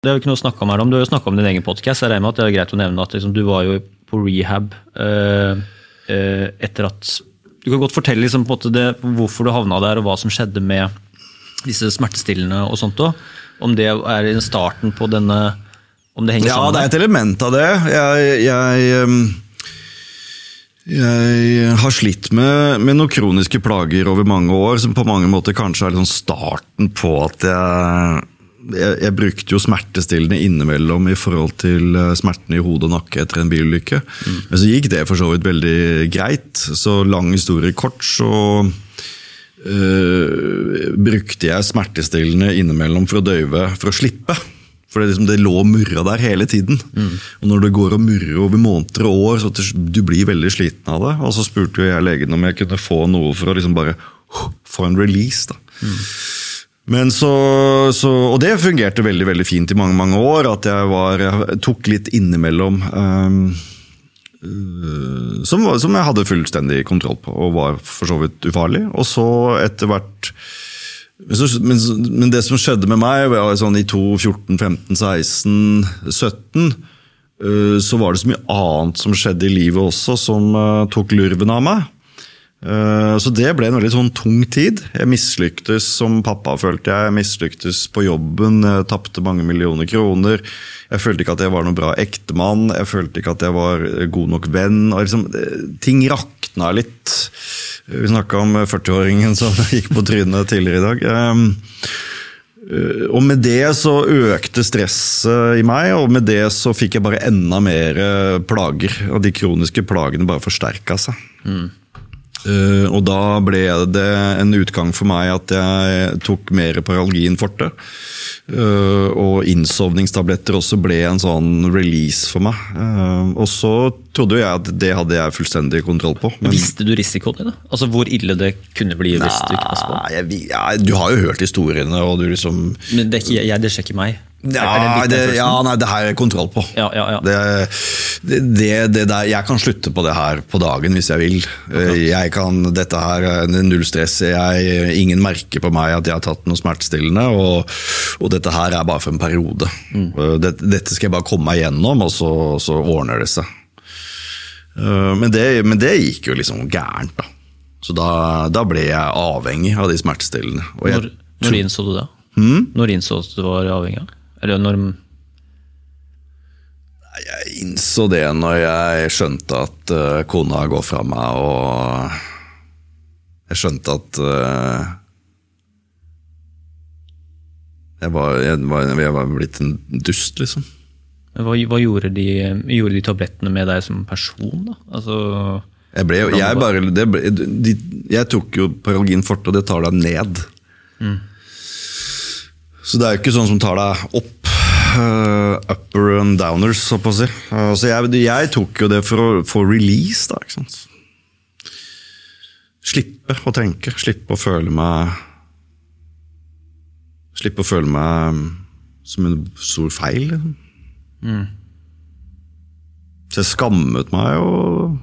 Det er jo ikke noe å snakke om her om. Du har jo snakka om din egen podkast. Jeg regner med at det er greit å nevne at liksom, du var jo på rehab eh, eh, etter at Du kan godt fortelle liksom, det, hvorfor du havna der, og hva som skjedde med disse smertestillende og sånt òg. Om det er i starten på denne Om det henger Ja, sammen? det er et element av det. Jeg, jeg, um, jeg har slitt med, med noen kroniske plager over mange år, som på mange måter kanskje er sånn starten på at jeg jeg, jeg brukte jo smertestillende innimellom i forhold til eh, smertene i hode og nakke etter en bilulykke. Men så gikk det for så vidt veldig greit. Så lang historie kort, så øh, brukte jeg smertestillende innimellom for å døyve, for å slippe. For det, liksom, det lå og murra der hele tiden. Og når det går og murrer over måneder og år, så du blir veldig sliten av det. Og så spurte jeg legen om jeg kunne få noe for å liksom bare få en release. da. Men så, så, Og det fungerte veldig veldig fint i mange mange år. At jeg, var, jeg tok litt innimellom. Um, som, som jeg hadde fullstendig kontroll på, og var for så vidt ufarlig. Og så etter hvert men, men, det som skjedde med meg sånn i 2014, 15, 16, 17 uh, Så var det så mye annet som skjedde i livet også, som uh, tok lurven av meg. Eh, Så det ble en veldig sånn tung tid. Jeg mislyktes som pappa, følte jeg. Jeg mislyktes på jobben, tapte mange millioner kroner. Jeg følte ikke at jeg var noen bra ektemann, jeg følte ikke at jeg var god nok venn. Liksom, eh, ting rakna litt. Vi snakka om 40-åringen som gikk på trynet tidligere i dag. Um, Eh, Og med det så økte stresset i meg, og med det så fikk jeg bare enda mer eh, plager. Og de kroniske plagene bare forsterka seg. Eh, og da ble det en utgang for meg at jeg tok mer Paralgin forte. Uh, og innsovningstabletter også ble en sånn release for meg. Uh, og så trodde jeg at det hadde jeg fullstendig kontroll på. Men Visste du risikoen din? det? Altså Hvor ille det kunne bli hvis du ikke passet på? Nei, jeg, ja, du har jo hørt historiene, og du liksom Men det, ikke, jeg, det skjer ikke meg. Er- er Ja, det ja, nei, det her har jeg kontroll på. Ja, ja, ja. Det, det, det der, jeg kan slutte på det her på dagen hvis jeg vil. Jeg kan, dette her er null stress. Jeg, ingen merker på meg at jeg har tatt noe smertestillende. Og, og dette her er bare for en periode. Dette, dette skal jeg bare komme meg gjennom, og så, så ordner det seg. Eh, Men det, men det gikk jo liksom gærent, da. Så da, da ble jeg avhengig av de smertestillende. Jeg, Når, når innså du det? Hmm? Når innså du at du var avhengig av? Eller når Jeg innså det når jeg skjønte at uh, kona går fra meg, og jeg skjønte at uh, jeg, var, jeg, var, jeg var blitt en dust, liksom. Hva, hva gjorde, de, gjorde de tablettene med deg som person? da? Altså, Jeg, ble, jeg, bare, det ble, de, jeg tok jo Paralgin forte, og det tar deg ned. Så det er jo ikke sånn som tar deg opp. Uh, upper and downers, så å si. Uh, så jeg, jeg tok jo det for å få release, da. ikke sant? Slippe å tenke, slippe å føle meg Slippe å føle meg som en stor feil. Liksom. Så jeg skammet meg og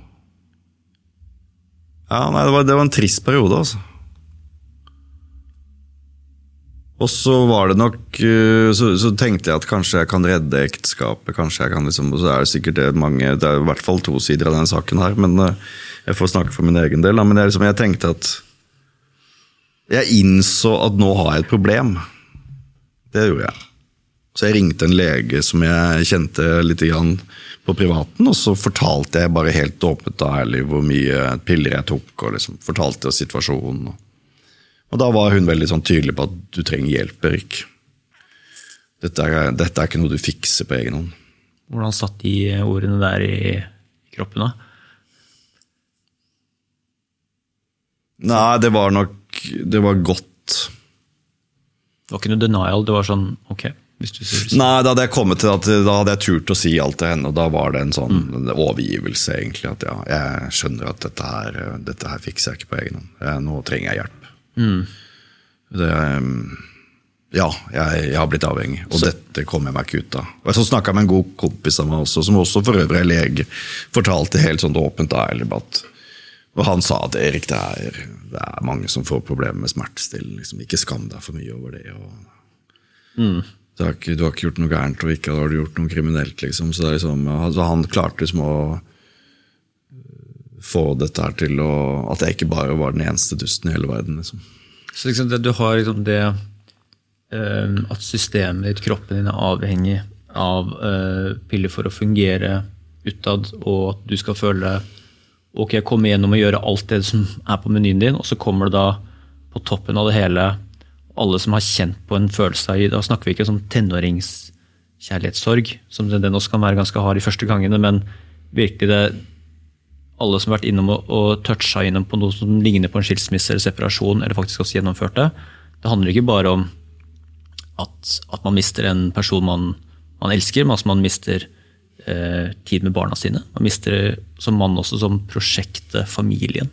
Ja, nei, det var, det var en trist periode, altså. Og så var det nok eh, så, så tenkte jeg at kanskje jeg kan redde ekteskapet. kanskje jeg kan liksom, Så er det sikkert det mange Det er i hvert fall to sider av denne saken her, men eh, jeg får snakke for min egen del. Men jeg, liksom, jeg tenkte at Jeg innså at nå har jeg et problem. Det gjorde jeg. Så jeg ringte en lege som jeg kjente litt grann på privaten, og så fortalte jeg bare helt åpent og ærlig hvor mye piller jeg tok, og liksom fortalte situasjonen. og og da var hun veldig sånn tydelig på at du trenger hjelp, Erik. Dette er, dette er ikke noe du fikser på egen hånd. hvordan satt de ordene der i kroppen? da? Nei, det var nok Det var godt. Det var ikke noe denial, det var sånn ok, hvis du sier sånn. Nei, da hadde jeg kommet til at da hadde jeg turt å si alt til henne, og da var det en sånn mm. overgivelse, egentlig. At ja, jeg skjønner at dette her, dette her fikser jeg ikke på egen hånd. Nå trenger jeg hjelp. Det, um, ja, jeg, jeg har blitt avhengig, og dette kommer jeg meg ikke ut av. Og Så snakka jeg med en god kompis av meg også, som også for øvrig er lege. Fortalte helt sånn åpent og ærlig at og han sa at Erik, det er, det er mange som får problemer med smertestillende. Liksom. Ikke skam deg for mye over det. Og, du har, ikke, du har ikke gjort noe gærent, og ikke har du gjort noe kriminelt. liksom. Så liksom, så Han klarte liksom å få dette her til å At jeg ikke bare var den eneste dusten i hele verden. liksom. Så liksom det, du har liksom det eh, at systemet ditt, kroppen din, er avhengig av eh, piller for å fungere utad, og at du skal føle ok, jeg kommer gjennom og gjøre alt det som er på menyen din, og så kommer det da på toppen av det hele alle som har kjent på en følelse av Da snakker vi ikke om tenåringskjærlighetssorg, som den også kan være ganske hard de første gangene, men virkelig det alle som har vært innom og, og toucha innom på noe som ligner på en skilsmisse eller separasjon, eller faktisk også gjennomført det. Det handler ikke bare om at, at man mister en person man, man elsker, men altså man mister eh, tid med barna sine. Man mister som mann også som prosjektet familien,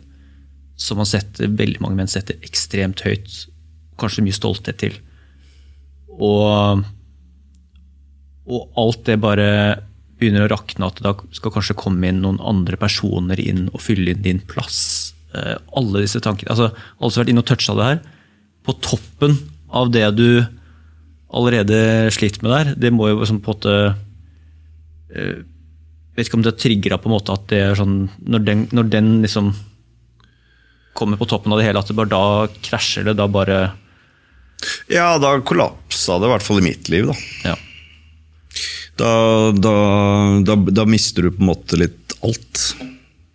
som man setter, veldig mange menn setter ekstremt høyt. Kanskje mye stolthet til. Og, og alt det bare begynner å rakne, at det da skal kanskje komme inn noen andre personer inn og fylle inn din plass. Eh, alle disse tankene, altså Alle som har vært inne og toucha det her, på toppen av det du allerede sliter med der, det må jo liksom på en måte jeg Vet ikke om det er trigga på en måte at det er sånn Når den, når den liksom kommer på toppen av det hele, at det bare da krasjer det, da bare Ja, da kollapsa det, i hvert fall i mitt liv. da. Ja. Da, da, da, da mister du på en måte litt alt.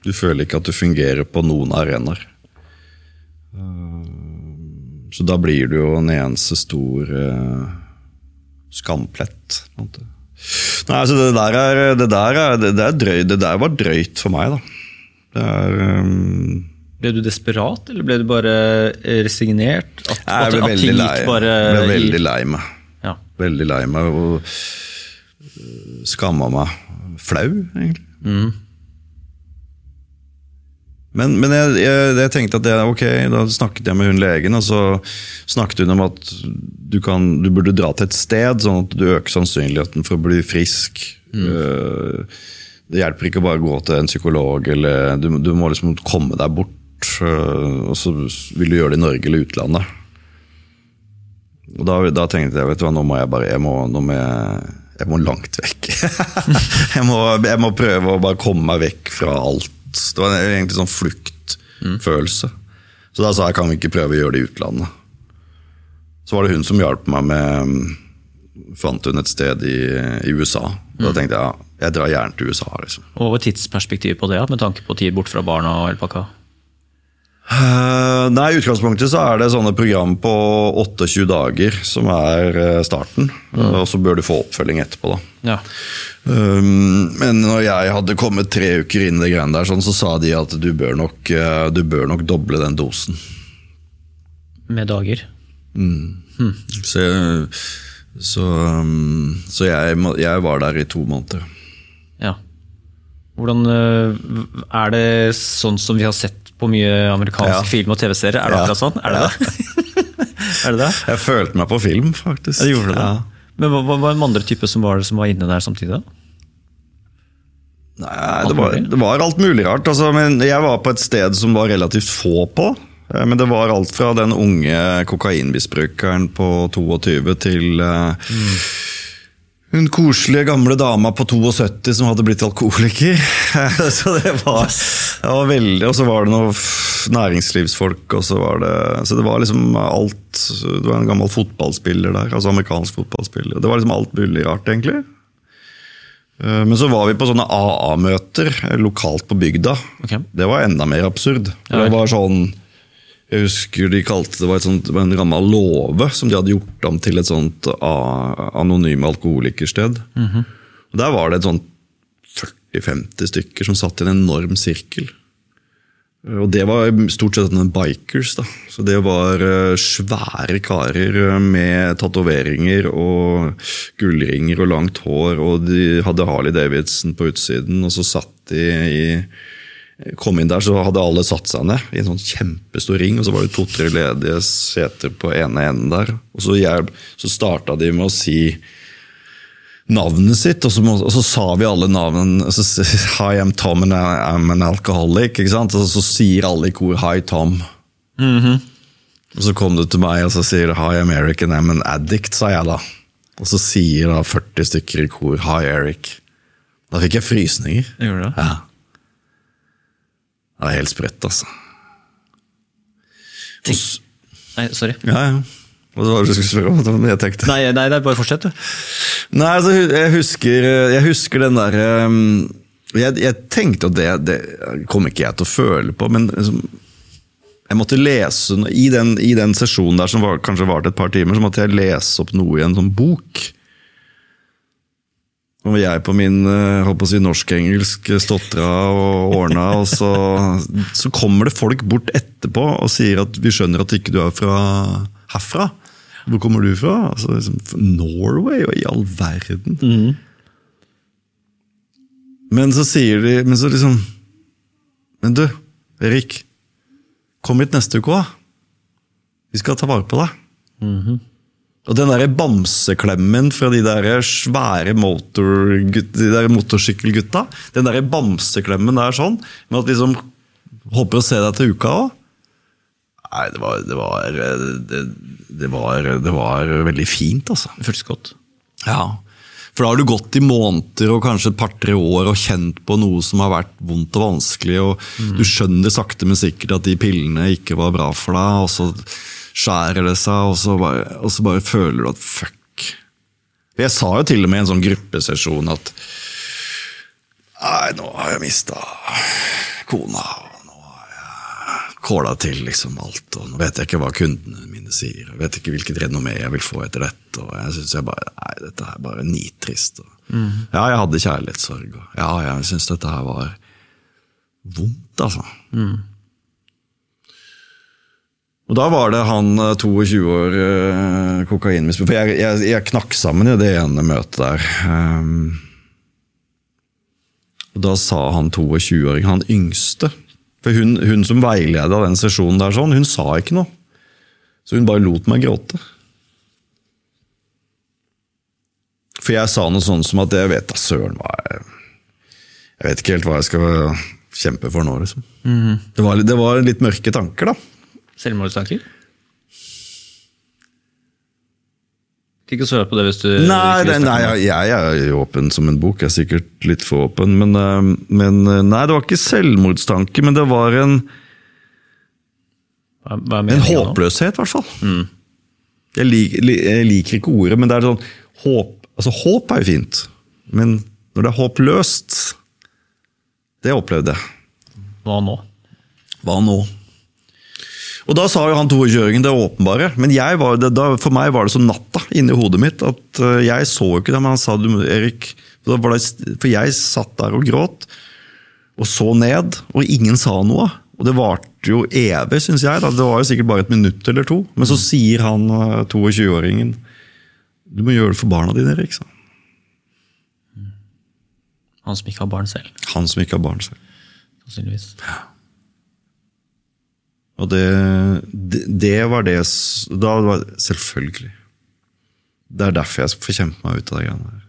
Du føler ikke at du fungerer på noen arenaer. Eh, Så da blir du jo en eneste stor eh, skamplett. på en måte. Nei, altså det der, er, det, der er, det, der drøy, det der var drøyt for meg, da. Det er um, Ble du desperat, eller ble du bare resignert? At, Jeg ble at veldig ting lei, ble veldig lei meg. Ja. Veldig lei meg og skamma meg. Flau, egentlig. Mm. Men, men jeg, jeg, jeg tenkte at det, ok, da snakket jeg med hun legen, og så snakket hun om at du, kan, du burde dra til et sted, sånn at du øker sannsynligheten for å bli frisk. Mm. Det hjelper ikke bare å gå til en psykolog, eller du, du må liksom komme deg bort. øh, Og så vil du gjøre det i Norge eller utlandet. Og da, da tenkte jeg vet du hva, nå må jeg bare jeg må, nå må jeg, jeg må langt vekk. jeg, må, jeg må prøve å bare komme meg vekk fra alt. Det var egentlig sånn fluktfølelse. Så da sa jeg kan vi ikke prøve å gjøre det i utlandet. Så var det hun som hjalp meg med Fant hun et sted i, i USA. Da tenkte jeg ja, jeg drar gjerne til USA. liksom. Og hva var tidsperspektivet på det, med tanke på tid bort fra barna og hele pakka? Eh, Nei, I utgangspunktet så er det sånne program på 28 dager som er starten. starten. Og så bør du få oppfølging etterpå. da. Ja. Um, men når jeg hadde kommet tre uker inn i det greiene der, sånn, så sa de at du bør, nok, eh, du bør nok doble den dosen. Med dager. Så, så, um, så jeg, jeg var der i to måneder. Ja. Hvordan Er det sånn som vi har sett på mye amerikansk Ja. film og TV-serier? Er det Ja. akkurat sånn? Er det det? er det det? Jeg følte meg på film, faktisk. Ja, gjorde det. Ja. Men hva var den andre type som var, som var inne der samtidig? da? Nei, det var, det var alt mulig rart. Altså, men jeg var på et sted som var relativt få på. Eh, Men det var alt fra den unge kokainmisbrukeren på 22 til eh, hun koselige gamle dama på 72 som hadde blitt alkoholiker. så det var, det var veldig Og så var det noen næringslivsfolk, og så var det Så det var liksom alt Det var en gammel fotballspiller der, altså amerikansk fotballspiller. Det var liksom alt mulig rart, egentlig. Eh, Men så var vi på sånne AA-møter eh, lokalt på bygda. Okay. Det var enda mer absurd. Det var sånn Jeg husker de kalte det var, sånt, det var en gammel låve som de hadde gjort om til et sånt anonyme alkoholikersted. Og Der var det et sånt 40-50 stykker som satt i en enorm sirkel. Og det var stort sett noen bikers. da. Så det var eh, svære karer eh, med tatoveringer og gullringer og langt hår. Og de hadde Harley Davidson på utsiden, og så satt de i Kom inn der, så hadde alle satt seg ned i en sånn kjempestor ring, og så var det to-tre ledige seter på ene enden der. Og så, jeg, så starta de med å si navnet sitt, og så, må, og så sa vi alle navn. Så, Hi, I'm Tom and I'm an alcoholic. ikke sant? Og så sier alle i kor Hi, Tom. Og så kom du til meg og så sier Hi, I'm Eric and I'm an addict, sa jeg da. Og så sier da 40 stykker i kor 'Hi, Eric'. Da fikk jeg frysninger. Gjorde det? Ja. Det er helt sprøtt, altså. Tenk. Nei, sorry. Ja, ja. Hva var det du skulle spørre om? Jeg tenkte. Nei, nei, det er bare fortsett, du. Nei, altså, jeg husker, jeg husker den der um, jeg, jeg tenkte at det, det kom ikke jeg til å føle på, men liksom, jeg måtte lese i den, I den sesjonen der som var, kanskje varte et par timer, så måtte jeg lese opp noe i en sånn bok. Og jeg på min håper holdt å si, norsk-engelsk stotra og ordna, og så, så kommer det folk bort etterpå og sier at vi skjønner at ikke du er fra herfra. Hvor kommer du fra? Altså, liksom, Norway? Og i all verden. Men så sier de Men så liksom Men du, Erik. Kom hit neste uke òg. Vi skal ta vare på deg. Og den der bamseklemmen fra de der svære motor, de der motorsykkelgutta, den der bamseklemmen der sånn, med at liksom Håper å se deg til uka òg. Nei, det var, det var det, det var Det var veldig fint, altså. Det føltes godt. Ja, for da har du gått i måneder og kanskje et par-tre år og kjent på noe som har vært vondt og vanskelig, og du skjønner sakte, men sikkert at de pillene ikke var bra for deg, og så skjærer det seg, og så bare, og så bare føler du at fuck. Jeg sa jo til og med i en sånn gruppesesjon at Nei, nå har jeg mista kona, og nå har jeg kåla til liksom alt, og nå vet jeg ikke hva kundene mine sier, jeg vet ikke hvilket renommé jeg vil få etter dette, og jeg syns jeg bare Nei, dette er bare nitrist. Og, Ja, jeg hadde kjærlighetssorg, og ja, jeg syns dette her var vondt, altså. Og da var det han eh, 22 år eh, kokainmisbruker. For jeg, jeg, jeg knakk sammen i det ene møtet der. Um, og da sa han 22-åringen, han yngste For hun, hun som veileda den sesjonen der, sånn, hun sa ikke noe. Så hun bare lot meg gråte. For jeg sa noe sånn som at jeg vet da søren hva jeg Jeg vet ikke helt hva jeg skal kjempe for nå, liksom. det, var, det var litt mørke tanker, da. Selvmordstanker? Ikke svare på det hvis du Nei, det, nei jeg, jeg er åpen som en bok. Jeg er sikkert litt for åpen. Men, eh, men eh, nei, det var ikke selvmordstanke, men det var en, Hva, hva en håpløshet, i hvert fall. Jeg, lik, jeg liker ikke ordet, men det er sånn håp, altså, håp er jo fint. Men når det er håpløst Det opplevde jeg. Hva nå? Hva nå? Og da sa jo han 22-åringen det åpenbare. Men det, da, for meg var det som natta inni hodet mitt. at eh, Jeg så jo ikke det, men han sa du, Erik var det, For jeg satt der og gråt, og så ned, og ingen sa noe. Og det varte jo evig, syns jeg. Da. Det var jo sikkert bare et minutt eller to. Men så sier han eh, 22-åringen Du må gjøre det for barna dine, Erik. sa han. Han som ikke har barn selv, Han som ikke har barn selv. sannsynligvis. Og det, det, det var det Da var det Selvfølgelig. Det er derfor jeg får kjempe meg ut av det greiene der.